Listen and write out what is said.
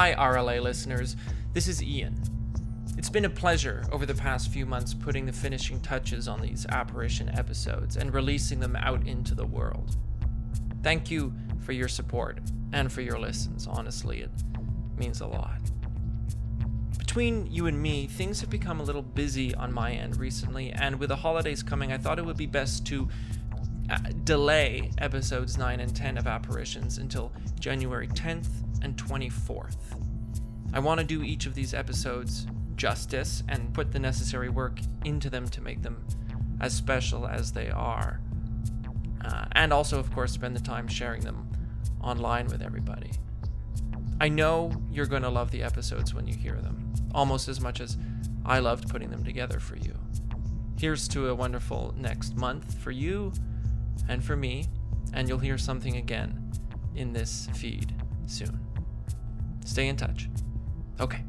Hi, RLA listeners. This is Ian. It's been a pleasure over the past few months putting the finishing touches on these apparition episodes and releasing them out into the world. Thank you for your support and for your listens. Honestly, it means a lot. Between you and me, things have become a little busy on my end recently, and with the holidays coming, I thought it would be best to uh, delay episodes 9 and 10 of Apparitions until January 10th and 24th. I want to do each of these episodes justice and put the necessary work into them to make them as special as they are. Uh, and also, of course, spend the time sharing them online with everybody. I know you're going to love the episodes when you hear them, almost as much as I loved putting them together for you. Here's to a wonderful next month for you and for me, and you'll hear something again in this feed soon. Stay in touch. Okay.